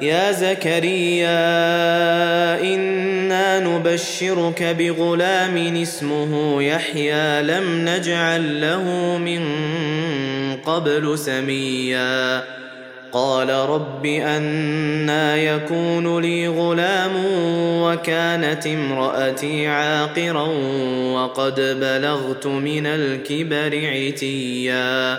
يا زكريا إنا نبشرك بغلام اسمه يحيى لم نجعل له من قبل سميا. قال رب أنا يكون لي غلام وكانت امرأتي عاقرا وقد بلغت من الكبر عتيا.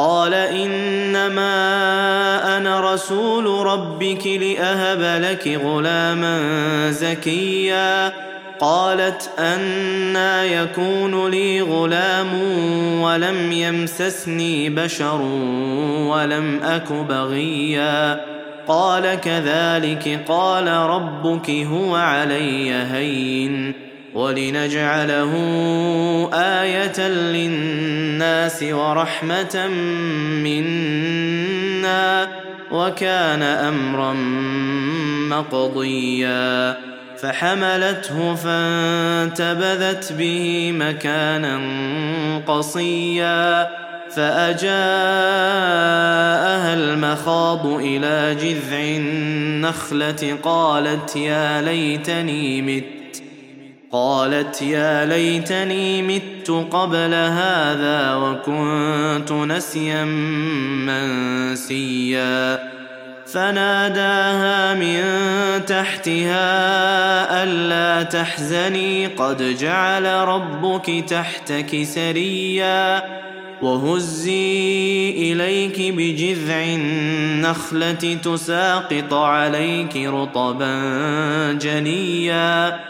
قال إنما أنا رسول ربك لأهب لك غلاما زكيا. قالت أنا يكون لي غلام ولم يمسسني بشر ولم أك بغيا. قال كذلك قال ربك هو علي هين. ولنجعله آية للناس ورحمة منا وكان أمرا مقضيا. فحملته فانتبذت به مكانا قصيا. فأجاءها المخاض إلى جذع النخلة قالت يا ليتني مت قالت يا ليتني مت قبل هذا وكنت نسيا منسيا. فناداها من تحتها ألا تحزني قد جعل ربك تحتك سريا. وهزي إليك بجذع النخلة تساقط عليك رطبا جنيا.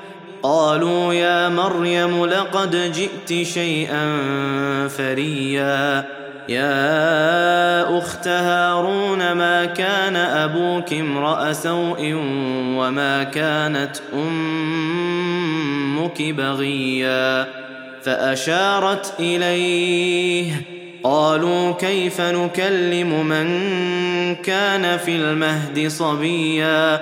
قالوا يا مريم لقد جئت شيئا فريا. يا أخت هارون ما كان أبوك امرأ سوء وما كانت أمك بغيا؟ فأشارت إليه قالوا كيف نكلم من كان في المهد صبيا؟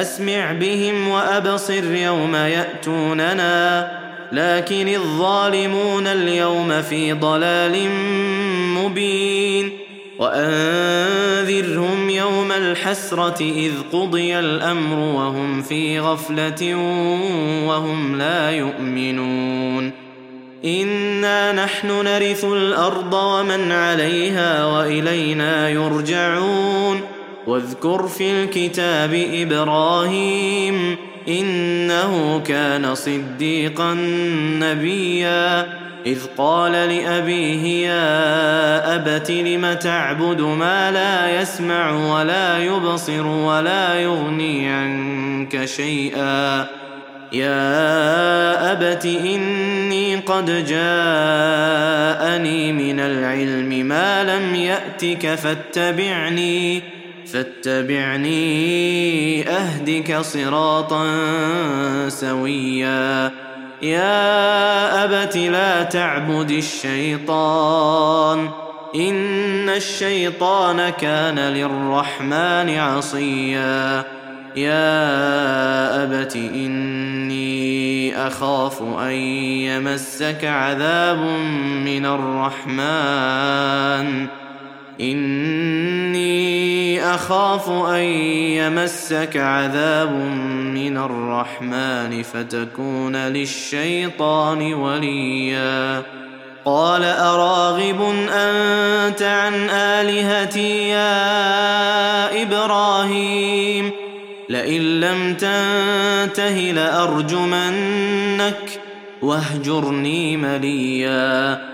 أسمع بهم وأبصر يوم يأتوننا لكن الظالمون اليوم في ضلال مبين. وأنذرهم يوم الحسرة إذ قضي الأمر وهم في غفلة وهم لا يؤمنون. إنا نحن نرث الأرض ومن عليها وإلينا يرجعون. واذكر في الكتاب إبراهيم إنه كان صديقا نبيا. إذ قال لأبيه يا أبت لم تعبد ما لا يسمع ولا يبصر ولا يغني عنك شيئا. يا أبت إني قد جاءني من العلم ما لم يأتك فاتبعني. فاتبعني أهدك صراطا سويا. يا أبت لا تعبد الشيطان. إن الشيطان كان للرحمن عصيا. يا أبت إني أخاف أن يمسك عذاب من الرحمن. اني اخاف ان يمسك عذاب من الرحمن فتكون للشيطان وليا قال اراغب انت عن الهتي يا إبراهيم لئن لم تنته لارجمنك واهجرني مليا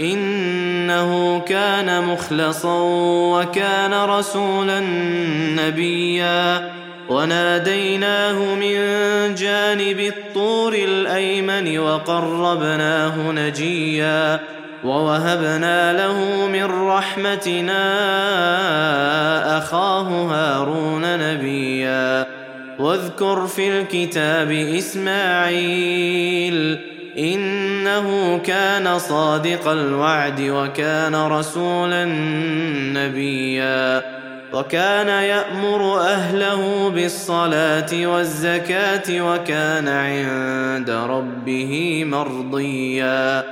إنه كان مخلصا وكان رسولا نبيا. وناديناه من جانب الطور الأيمن وقربناه نجيا. ووهبنا له من رحمتنا أخاه هارون نبيا. واذكر في الكتاب إسماعيل إنه كان صادق الوعد وكان رسولا نبيا وكان يأمر أهله بالصلاة والزكاة وكان عند ربه مرضيا.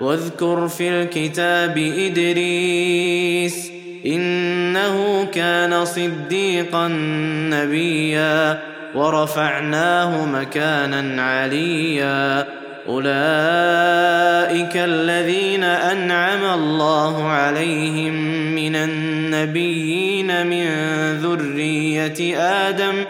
واذكر في الكتاب إدريس إنه كان صديقا نبيا ورفعناه مكانا عليا. اولئك الذين انعم الله عليهم من النبيين من ذريه آدم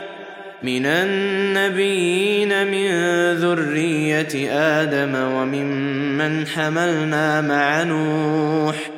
من النبيين من ذريه آدم وممن حملنا مع نوح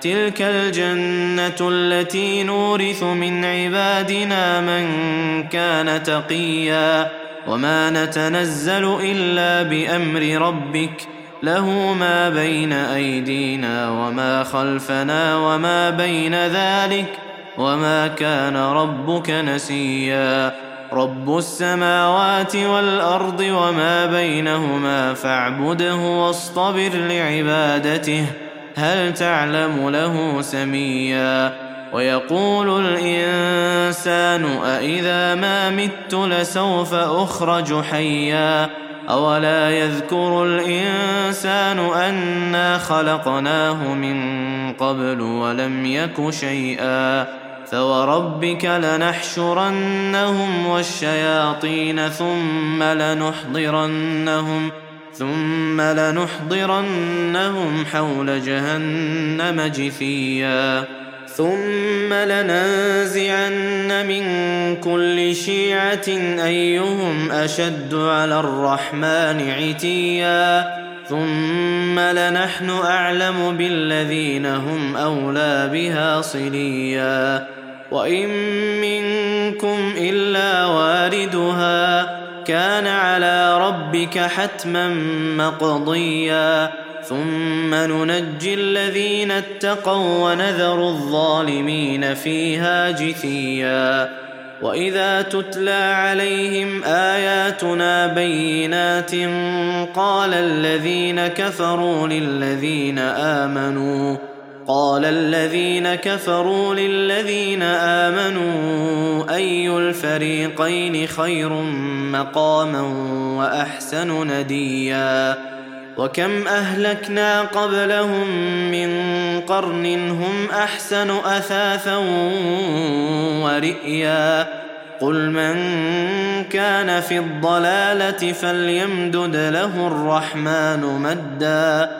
تلك الجنة التي نورث من عبادنا من كان تقيا وما نتنزل إلا بأمر ربك له ما بين أيدينا وما خلفنا وما بين ذلك وما كان ربك نسيا رب السماوات والأرض وما بينهما فاعبده واصطبر لعبادته هل تعلم له سميا؟ ويقول الإنسان أإذا ما مت لسوف اخرج حيا؟ اولا يذكر الإنسان انا خلقناه من قبل ولم يك شيئا؟ فوربك لنحشرنهم والشياطين ثم لنحضرنهم ثم لنحضرنهم حول جهنم جثيا. ثم لننزعن من كل شيعة أيهم أشد على الرحمن عتيا. ثم لنحن أعلم بالذين هم أولى بها صليا. وإن منكم إلا واردها. كان على ربك حتما مقضيا. ثم ننجي الذين اتقوا ونذر الظالمين فيها جثيا. وإذا تتلى عليهم آياتنا بينات قال الذين كفروا للذين آمنوا قال الذين كفروا للذين آمنوا أي الفريقين خير مقاما وأحسن نديا؟ وكم أهلكنا قبلهم من قرن هم أحسن أثاثا ورئيا؟ قل من كان في الضلالة فليمدد له الرحمن مدا.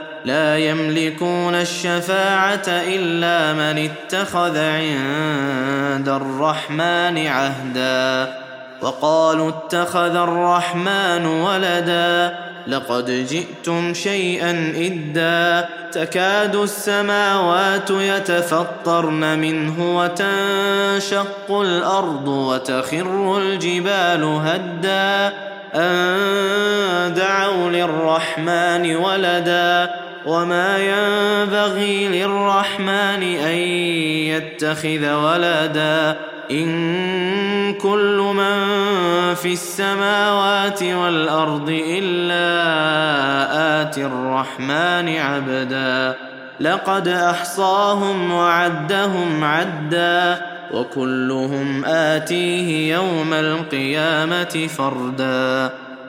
لا يملكون الشفاعة إلا من اتخذ عند الرحمن عهدا. وقالوا اتخذ الرحمن ولدا. لقد جئتم شيئا إدا. تكاد السماوات يتفطرن منه وتنشق الأرض وتخر الجبال هدا. أن دعوا للرحمن ولدا. وما ينبغي للرحمن ان يتخذ ولدا ان كل من في السماوات والارض الا اتي الرحمن عبدا لقد احصاهم وعدهم عدا وكلهم اتيه يوم القيامه فردا